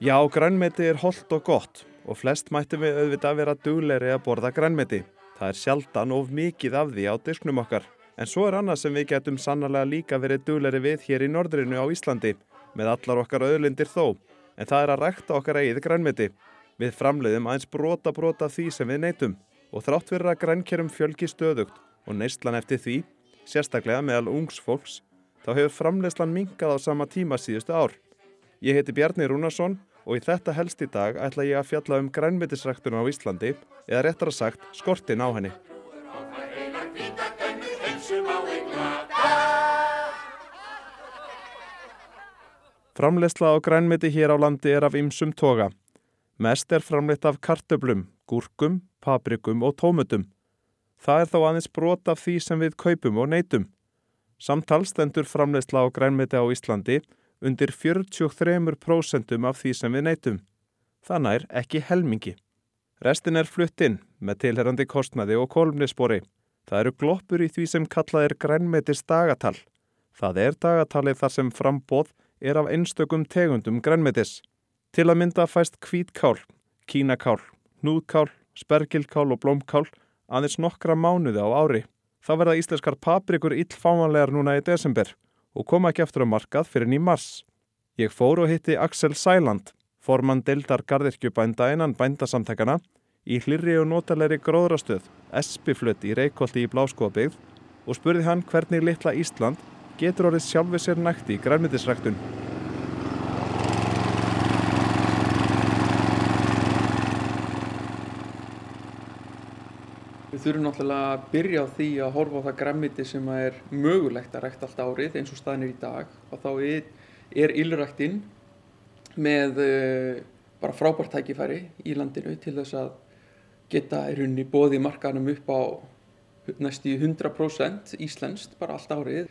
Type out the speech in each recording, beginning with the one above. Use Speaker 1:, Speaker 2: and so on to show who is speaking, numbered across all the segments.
Speaker 1: Já, grænmeti er holdt og gott og flest mættum við auðvitað vera dugleiri að borða grænmeti. Það er sjaldan of mikið af því á disknum okkar. En svo er annað sem við getum sannarlega líka verið dugleiri við hér í norðrinu á Íslandi, með allar okkar auðlindir þó. En það er að rækta okkar eigið grænmeti. Við framleiðum aðeins brota brota því sem við neytum og þrátt fyrir að grænkerum fjölgi stöðugt og neistlan eftir því, sérstaklega meðal ungs fólks, þá hefur framleiðslan minkað á sama tíma síðustu ár. Ég heiti Bjarni Rúnarsson og í þetta helst í dag ætla ég að fjalla um grænmetisræktuna á Íslandi eða réttar að sagt skortin á henni. Framleysla á grænmeti hér á landi er af ymsum toga. Mest er framleitt af kartöblum, gúrkum, paprikum og tómutum. Það er þá aðeins brot af því sem við kaupum og neytum. Samtalstendur framleysla á grænmeti á Íslandi undir 43% af því sem við neytum. Þannig er ekki helmingi. Restin er flutt inn með tilherrandi kostnaði og kolumnispori. Það eru gloppur í því sem kallað er grænmetis dagatal. Það er dagatalið þar sem frambóð er af einstökum tegundum grænmetis. Til að mynda fæst kvítkál, kínakál, núðkál, spergilkál og blómkál aðeins nokkra mánuði á ári. Þá verða íslenskar paprikur illfámanlegar núna í desember og koma ekki eftir á markað fyrir ný mars. Ég fór og hitti Axel Sæland, formann deildar gardirkjubænda innan bændasamtækana, í hlirri og notalegri gróðrastöð, Espiflutt í Reykjóldi í Bláskóabigð og spurði hann hvernig litla Ísland getur orðið sjálfið sér nætti í grænmyndisræktun.
Speaker 2: Þurfum náttúrulega að byrja á því að horfa á það græmiti sem er mögulegt að rækta allt árið eins og staðin er í dag. Og þá er, er ylræktinn með uh, bara frábært tækifæri í landinu til þess að geta í rauninni bóði markanum upp á næstu 100% íslenskt bara allt árið.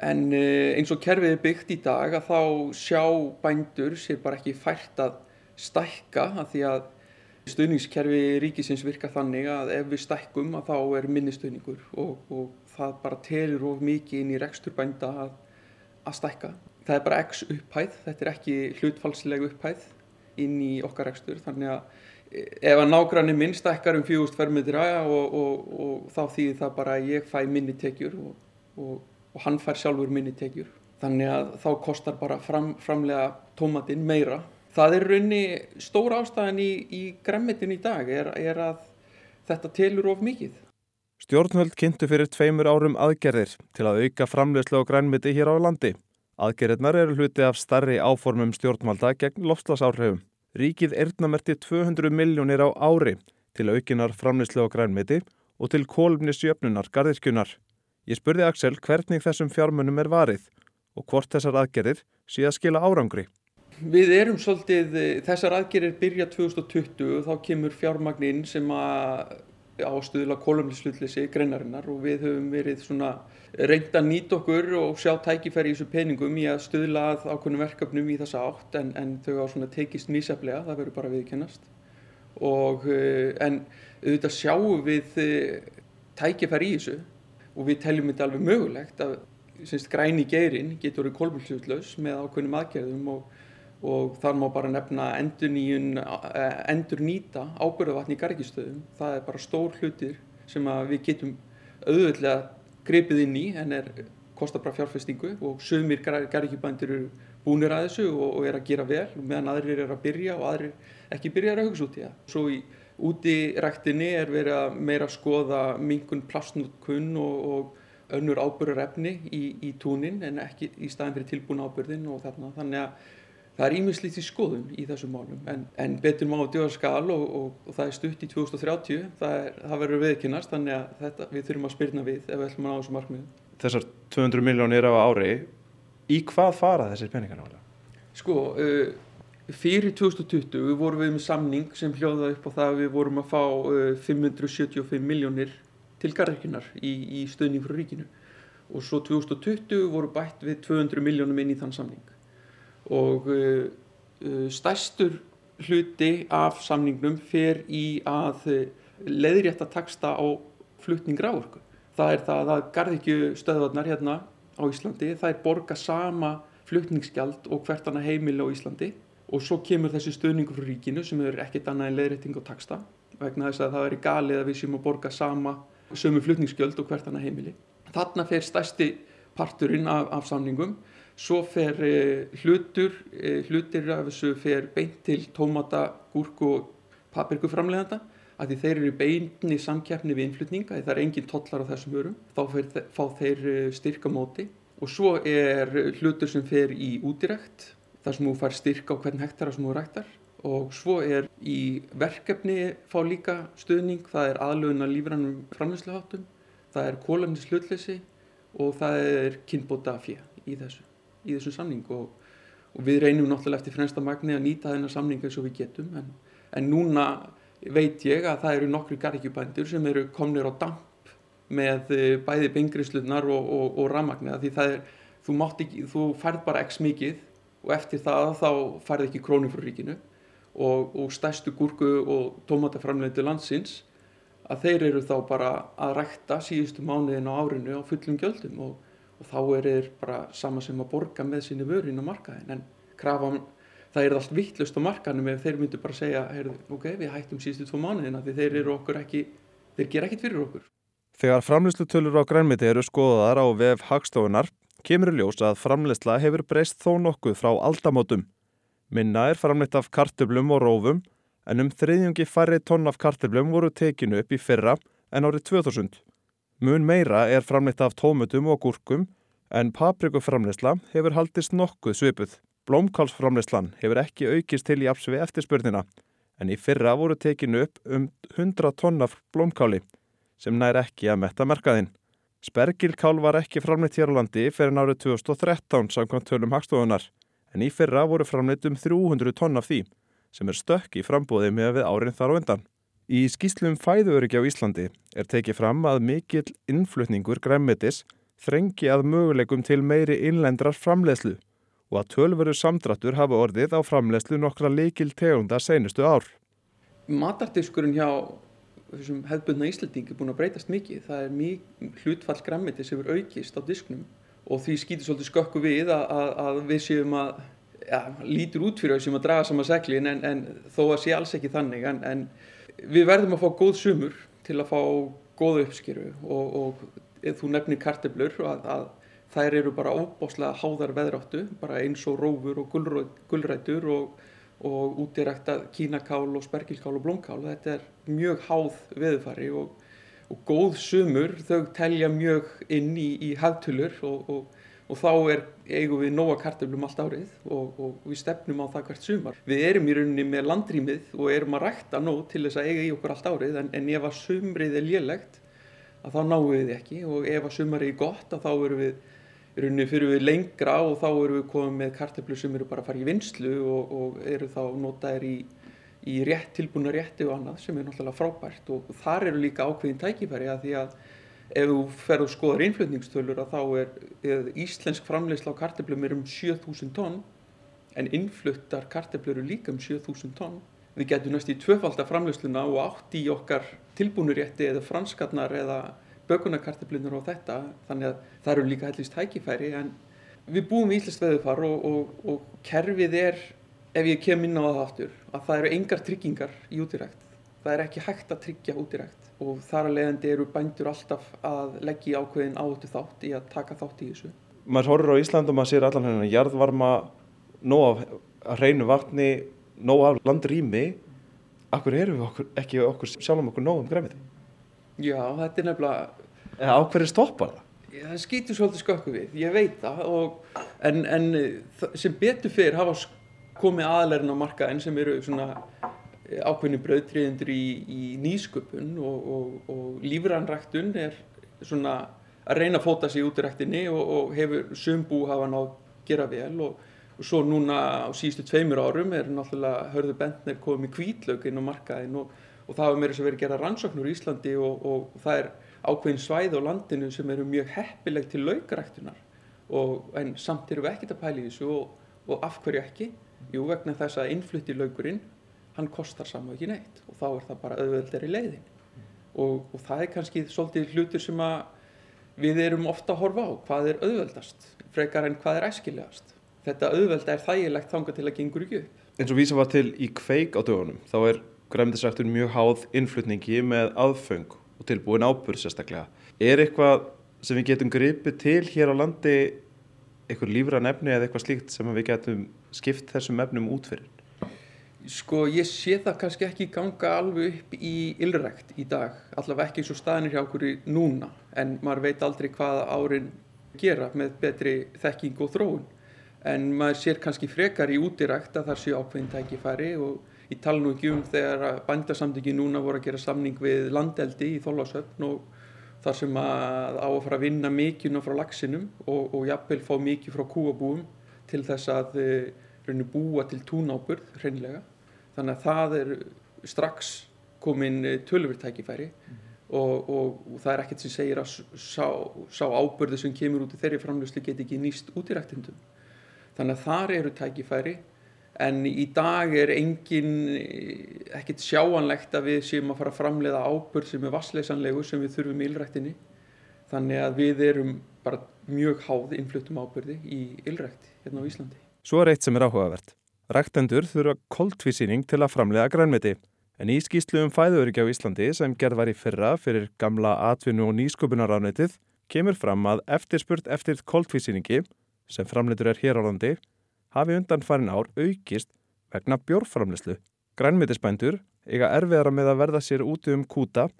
Speaker 2: En uh, eins og kerfið er byggt í dag að þá sjá bændur sér bara ekki fært að stækka að því að Stuðningskerfi ríkisins virka þannig að ef við stækkum að þá er minni stuðningur og, og það bara telur of mikið inn í reksturbænda að, að stækka. Það er bara x upphæð, þetta er ekki hlutfalsleg upphæð inn í okkar rekstur þannig að ef að nágranni minn stækkar um fjóðust fermetra og, og, og þá þýðir það bara að ég fæ minni tekjur og hann fær sjálfur minni tekjur. Þannig að þá kostar bara fram, framlega tómatinn meira það er raunni stór ástæðan í, í græmmetin í dag er, er að þetta telur of mikið.
Speaker 1: Stjórnvöld kynntu fyrir tveimur árum aðgerðir til að auka framlegslega og grænmeti hér á landi. Aðgerðirnar eru hluti af starri áformum stjórnvalda gegn lofslagsárhefum. Ríkið erðnamerti 200 miljónir á ári til aukinar framlegslega og grænmeti og til kólumnisjöfnunar gardirkjunar. Ég spurði Axel hvernig þessum fjármunum er varið og hvort þessar aðgerðir sé að skila árangri.
Speaker 2: Við erum svolítið, eh, þessar aðgerir byrja 2020 og þá kemur fjármagninn sem að ástuðla kolumnislutleysi greinarinnar og við höfum verið svona reynd að nýta okkur og sjá tækifæri í þessu peningum í að stuðla að ákveðnum verkefnum í þessa átt en, en þau á svona tekist mísaflega, það verður bara viðkennast og eh, en auðvitað sjáum við eh, tækifæri í þessu og við teljum þetta alveg mögulegt að syns, græni geirin getur verið kolumnislutlaus með ákveðnum aðgerðum og og þar má bara nefna endur, eh, nýta ábyrðavatni í gargistöðum. Það er bara stór hlutir sem við getum auðvitað grepið inn í en er, kostar bara fjárfestingu og sögumir gargisbændir eru búinir að þessu og, og er að gera vel meðan aðrir er að byrja og aðrir ekki byrja að hugsa út í það. Svo í útiræktinni er verið að meira skoða mingun plastnútkunn og, og önnur ábyrðarefni í, í túnin en ekki í staðin fyrir tilbúin ábyrðin og þarna. Þannig að Það er ímislegt í skoðun í þessum málum en, en betur má djóða skal og, og, og það er stutt í 2030, það, er, það verður viðkynast þannig að þetta, við þurfum að spyrna við ef við ætlum að ná þessu markmiðu.
Speaker 1: Þessar 200 miljónir á ári, í hvað fara þessir peningar náttúrulega?
Speaker 2: Sko, uh, fyrir 2020 vorum við með samning sem hljóða upp á það að við vorum að fá uh, 575 miljónir til garðirkjunar í, í stöðning frá ríkinu og svo 2020 voru bætt við 200 miljónum inn í þann samning og uh, uh, stærstur hluti af samningnum fer í að uh, leiðrétta taksta á flutning rávorku. Það er það að garðikju stöðvarnar hérna á Íslandi, það er borga sama flutningsgjald og hvert annað heimili á Íslandi og svo kemur þessi stöðningu frá ríkinu sem er ekkert annað en leiðrétting og taksta vegna þess að það er í galið að við séum að borga sama sömu flutningsgjöld og hvert annað heimili. Þarna fer stærsti parturinn af, af samningum svo fer eh, hlutur, eh, hlutir af þessu fer beint til tómata, gúrku og papirku framleganda að því þeir eru beinni samkeppni við innflutning að það er engin tollar á þessum vörum. Þá fer, fá þeir eh, styrka móti. Og svo er hlutur sem fer í útirækt þar sem þú fær styrka á hvern hektara sem þú ræktar. Og svo er í verkefni fá líka stuðning, það er aðlöðuna lífrannum framlýsluháttum, það er kólamnis hlutleysi og það er kynbóta fjö í þessu, í þessu samning og, og við reynum náttúrulega eftir fremsta magni að nýta þennar samning eins og við getum en, en núna veit ég að það eru nokkru garrikjubændur sem eru komnir á damp með eh, bæði bengrislunar og, og, og ramagni því það er, þú, ekki, þú færð bara x mikið og eftir það þá færð ekki krónum frá ríkinu og, og stærstu gúrku og tómataframleiti landsins að þeir eru þá bara að rækta síðustu mánuðin á árinu á fullum gjöldum og, og þá er þeir bara sama sem að borga með sinni vörin á markaðin en krafan það er allt vittlust á markanum ef þeir myndu bara segja ok, við hættum síðustu tvo mánuðina því þeir eru okkur ekki, þeir gera ekkit fyrir okkur.
Speaker 1: Þegar framlýslutölur á grænmiti eru skoðaðar á vef hagstofunar kemur ljós að framlýsla hefur breyst þó nokkuð frá aldamótum. Minna er framlýtt af kartöblum og rófum en um þriðjungi færri tonn af kartöblum voru tekinu upp í fyrra en árið 2000. Mun meira er framlýtt af tómutum og gúrkum en paprikuframlýsla hefur haldist nokkuð svipuð. Blómkálsframleyslan hefur ekki aukist til í apsvi eftirspurnina en í fyrra voru tekinu upp um 100 tonn af blómkáli sem nær ekki að metta merkaðinn. Spergilkál var ekki framleitt hér á landi fyrir árið 2013 samkvæmt tölum hagstofunar en í fyrra voru framleitt um 300 tonn af því sem er stökk í frambóði með við árin þar á endan. Í skýslum fæðuöryggi á Íslandi er tekið fram að mikill innflutningur græmitis þrengi að möguleikum til meiri innlendrar framleiðslu og að tölveru samdrattur hafa orðið á framlegslu nokkra leikil tegunda senustu ár.
Speaker 2: Matardiskurinn hjá þessum hefðbundna Íslandingi er búin að breytast mikið. Það er mjög hlutfall græmiti sem er aukist á disknum og því skýtur svolítið skökku við að, að, að við séum að ja, lítur út fyrir þessum að draga saman seglin en, en þó að sé alls ekki þannig. En, en við verðum að fá góð sumur til að fá góða uppskeru og, og þú nefnir karteblur að, að þær eru bara óbáslega háðar veðráttu, bara eins og rófur og gullrætur og, og útirækta kínakál og spergilkál og blómkál. Þetta er mjög háð veðufari og, og góð sumur, þau telja mjög inn í, í hafðtulur og, og þá er, eigum við nóga kartöflum allt árið og við stefnum á það hvert sumar. Við erum í rauninni með landrýmið og erum að rækta nóg til þess að eiga í okkur allt árið en, en ef að sumrið er lélegt að þá náum við ekki og ef að sumarið er gott að þá erum við rauninni fyrir við lengra og þá eru við komið með karteflur sem eru bara að fara í vinslu og, og eru þá notaðir í, í rétt tilbúna rétti og annað sem er náttúrulega frábært og þar eru líka ákveðin tækifæri að því að ef þú ferð og skoðar innflutningstölur að þá er, er íslensk framleysla á karteflum er um 7000 tonn en innfluttar karteflur eru líka um 7000 tonn. Við getum næst í tvöfaldar framleysluna og átt í okkar tilbúnurétti eða franskarnar eða bökunarkarteflunar og þetta þannig að það eru líka hellist hækifæri en við búum í Íslands veðufar og, og, og kerfið er ef ég kem inn á það aftur að það eru engar tryggingar í útirækt það er ekki hægt að tryggja útirækt og þar að leiðandi eru bændur alltaf að leggja ákveðin áttu þátt í að taka þátt í þessu
Speaker 1: Maður horfur á Ísland og maður sér allan hérna jarðvarma, nóg af hreinu vatni, nóg af landrými Akkur eru við okkur, ekki okkur sjálfum okkur nóg um grefið?
Speaker 2: Já, þetta er nefnilega...
Speaker 1: Eða áhverju stoppar það?
Speaker 2: Það skýtur svolítið skökku við, ég veit það, og, en, en sem betur fyrir hafa komið aðlærin á markaðin sem eru svona ákveðni bröðtriðendur í, í nýsköpun og, og, og lífrannræktun er svona að reyna að fóta sig út í ræktinni og hefur sömbú hafa nátt gera vel og svo núna á síðustu tveimur árum er náttúrulega hörðu bentnir komið kvítlögin á markaðin og og það hefur meira sem verið að gera rannsóknur í Íslandi og, og það er ákveðin svæð á landinu sem eru mjög heppilegt til laukaræktunar en samt eru við ekkert að pæla í þessu og, og af hverju ekki? Jú vegna þess að innflutti laukurinn hann kostar saman ekki neitt og þá er það bara auðveldar í leiðin og, og það er kannski svolítið hlutur sem við erum ofta að horfa á hvað er auðveldast frekar en hvað er æskilegast þetta auðveld er þægilegt þanga til að gengur ekki upp
Speaker 1: eins og vísa var til í kveik á dögunum þá er græmdisræktur mjög háð innflutningi með aðföng og tilbúin ábyrð sérstaklega. Er eitthvað sem við getum gripið til hér á landi eitthvað lífra nefni eða eitthvað slíkt sem við getum skipt þessum efnum út fyrir?
Speaker 2: Sko ég sé það kannski ekki ganga alveg upp í ylrekt í dag, allavega ekki eins og staðinir hjá okkur núna en maður veit aldrei hvað árin gera með betri þekking og þróun en maður sér kannski frekar í útirækt að það sé ákveðin tækifæri og ég tala nú ekki um þegar bændasamtiki núna voru að gera samning við landeldi í Þóllásöfn og þar sem að á að fara að vinna mikið frá lagsinum og, og jafnvel fá mikið frá kúabúum til þess að e, búa til túnáburð hreinlega. Þannig að það er strax komin eh, tölurtækifæri mm. og, og, og það er ekkert sem segir að sá, sá ábyrðu sem kemur út í þeirri framlöslu get ekki nýst út í rættindum þannig að þar eru tækifæri en í dag er engin ekkert sjáanlegt að við séum að fara að framleiða ábyrg sem er vassleysanlegu sem við þurfum í ylrættinni þannig að við erum bara mjög háð innfluttum ábyrði í ylrætti hérna á Íslandi.
Speaker 1: Svo er eitt sem er áhugavert. Ræktendur þurfa koltvísýning til að framleiða grænmeti en í skýslu um fæðuröki á Íslandi sem gerð var í fyrra fyrir gamla atvinnu og nýsköpunaránetið kemur fram að eftirspurt eftir koltvísýningi sem framleitur er hér á landi hafi undan farin ár aukist vegna bjórframleyslu. Grænmyndisbændur eiga erfiðara með að verða sér úti um kúta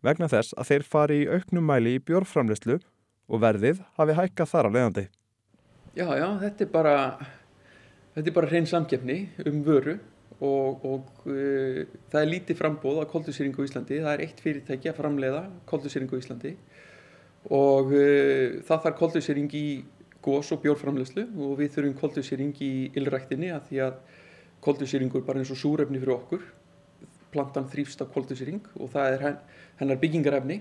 Speaker 1: vegna þess að þeir fari í auknum mæli í bjórframleyslu og verðið hafi hækkað þar á leiðandi.
Speaker 2: Já, já, þetta er bara, þetta er bara hrein samgefni um vöru og, og uh, það er lítið frambóð á koldusýringu í Íslandi. Það er eitt fyrirtæki að framleiða koldusýringu í Íslandi og uh, það þarf koldusýring í gós og bjórframlegslu og við þurfum koldusýring í ylræktinni að því að koldusýringur er bara eins og súrefni fyrir okkur plantan þrýfst á koldusýring og það er hennar byggingarefni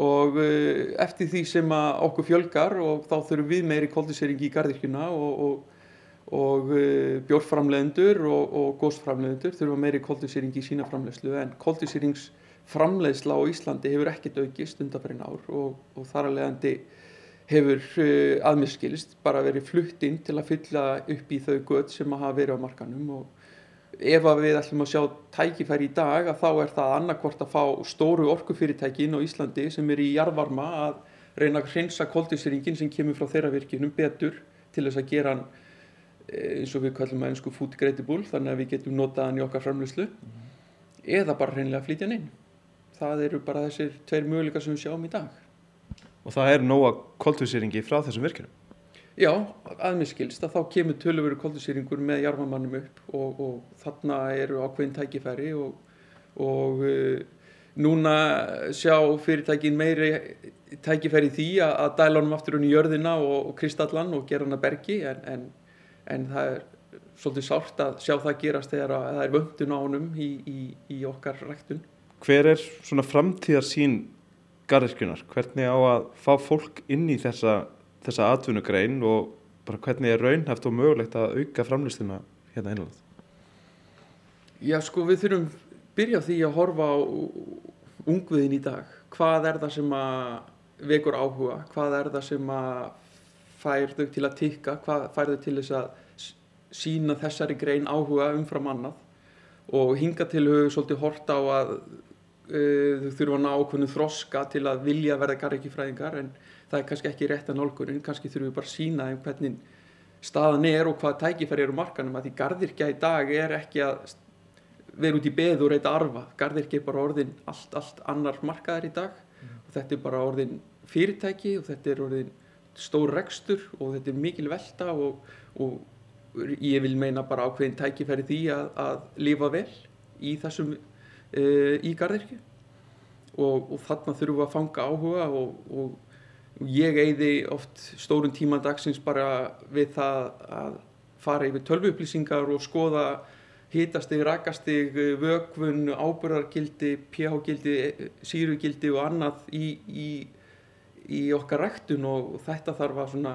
Speaker 2: og eh, eftir því sem okkur fjölgar og þá þurfum við meiri koldusýring í gardirkjuna og, og, og eh, bjórframlegendur og, og gósframlegendur þurfum meiri koldusýring í sína framlegslu en koldusýringsframlegsla á Íslandi hefur ekkert aukist undanferðin ár og þar að leiðandi hefur uh, aðmiskilist bara verið flutt inn til að fylla upp í þau göð sem að hafa verið á markanum og ef við ætlum að sjá tækifæri í dag að þá er það annarkvort að fá stóru orkufyrirtækin á Íslandi sem er í jarvarma að reyna að hrensa koldisringin sem kemur frá þeirra virkinum betur til þess að gera hann eh, eins og við kallum að einsku food gradable þannig að við getum notað hann í okkar framlýslu mm -hmm. eða bara reynlega flytja hann inn það eru bara þessir tveir möguleika sem við sjáum í dag
Speaker 1: og það er nóga koltvísýringi frá þessum virkinum.
Speaker 2: Já, aðmiskilst að þá kemur tölurveru koltvísýringur með jarfamannum upp og, og þarna eru ákveðin tækifæri og, og uh, núna sjá fyrirtækin meiri tækifæri því að, að dæla honum aftur í jörðina og, og kristallan og gera hann að bergi en, en, en það er svolítið sárt að sjá það gerast þegar það er vöndun á honum í, í, í okkar ræktun.
Speaker 1: Hver er svona framtíðarsýn garðirkjunar, hvernig á að fá fólk inn í þessa, þessa atvinnugrein og bara hvernig er raunhæft og mögulegt að auka framlýstina hérna einlega?
Speaker 2: Já sko við þurfum byrja því að horfa á ungviðin í dag. Hvað er það sem að vekur áhuga? Hvað er það sem að fær þau til að tikka? Hvað fær þau til þess að sína þessari grein áhuga umfram annað? Og hinga til höfu svolítið horta á að Eh, þau þurfa að ná okkur þroska til að vilja verða garrikifræðingar en það er kannski ekki rétt að nálgunin, kannski þurfum við bara að sína um hvernig staðan er og hvað tækifæri eru markanum að því gardirkja í dag er ekki að vera út í beð og reyta arfa, gardirkja er bara orðin allt, allt annar markaðar í dag mm. og þetta er bara orðin fyrirtæki og þetta er orðin stór rekstur og þetta er mikil velta og, og ég vil meina bara ákveðin tækifæri því að, að lifa vel í þessum uh, í gardirkju og, og þarna þurfum við að fanga áhuga og, og ég eigði oft stórun tíma dagsins bara við það að fara yfir tölvuupplýsingar og skoða hitastig, rakastig, vögvun, ábyrðargildi, pH-gildi, sírugildi og annað í, í, í okkar ræktun og þetta þarf að svona,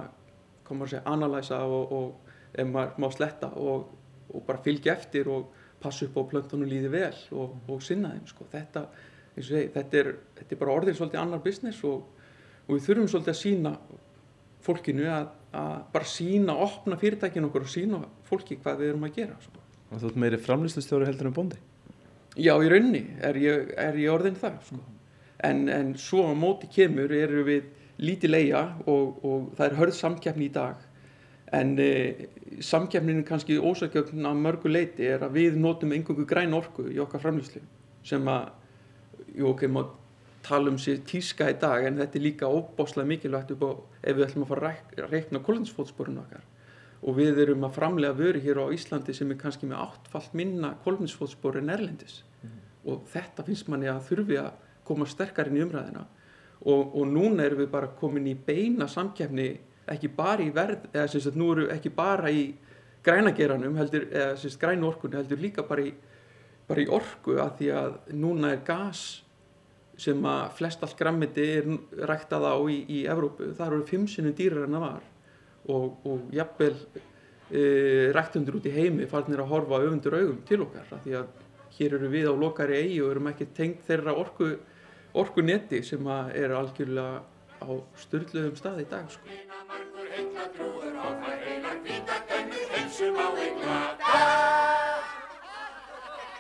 Speaker 2: koma að segja, analæsa og, og ef maður má sletta og, og bara fylgja eftir og passa upp á plöntunum líði vel og, og sinna þeim sko. þetta, segi, þetta, er, þetta er bara orðin svolítið annar business og, og við þurfum svolítið að sína fólkinu að, að bara sína, opna fyrirtækinu okkur og sína fólki hvað við erum að gera sko.
Speaker 1: Og þú ert meiri framlýslustjóri heldur en bóndi?
Speaker 2: Já, í raunni er ég, er ég orðin það sko. En, en svo á móti kemur eru við lítið leia og, og það er hörð samkeppni í dag. En e, samkeppninu kannski ósækjöfn að mörgu leiti er að við notum einhverju græn orku í okkar framlýslu sem að, jú ok, maður tala um sér tíska í dag en þetta er líka óbáslega mikilvægt upp á ef við ætlum að fara að reikna kólninsfótsporun okkar. Og við erum að framlega vöru hér á Íslandi sem er kannski með áttfalt minna kólninsfótspor en erlendis. Mm. og þetta finnst manni að þurfi að koma sterkar inn í umræðina og, og núna erum við bara komin í beina samkefni ekki bara í verð eða sem sagt nú eru ekki bara í grænageranum heldur, eða sem sagt grænu orkunni heldur líka bara í, bara í orku að því að núna er gas sem að flest allt grammiti er ræktað á í, í Evrópu, það eru fimm sinnum dýrar en það var. Og, og jafnvel e, ræktundur út í heimi farnir að horfa öfundur augum til okkar því að hér eru við á lokari eigi og erum ekki tengt þeirra orku, orku neti sem er algjörlega á styrluðum stað í dag sko.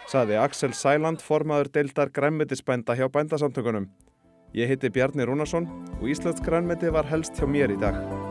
Speaker 1: Saði Axel Sæland, formaður deildar grænmetisbænda hjá bændasamtökunum. Ég heiti Bjarni Rúnarsson og Íslands grænmeti var helst hjá mér í dag.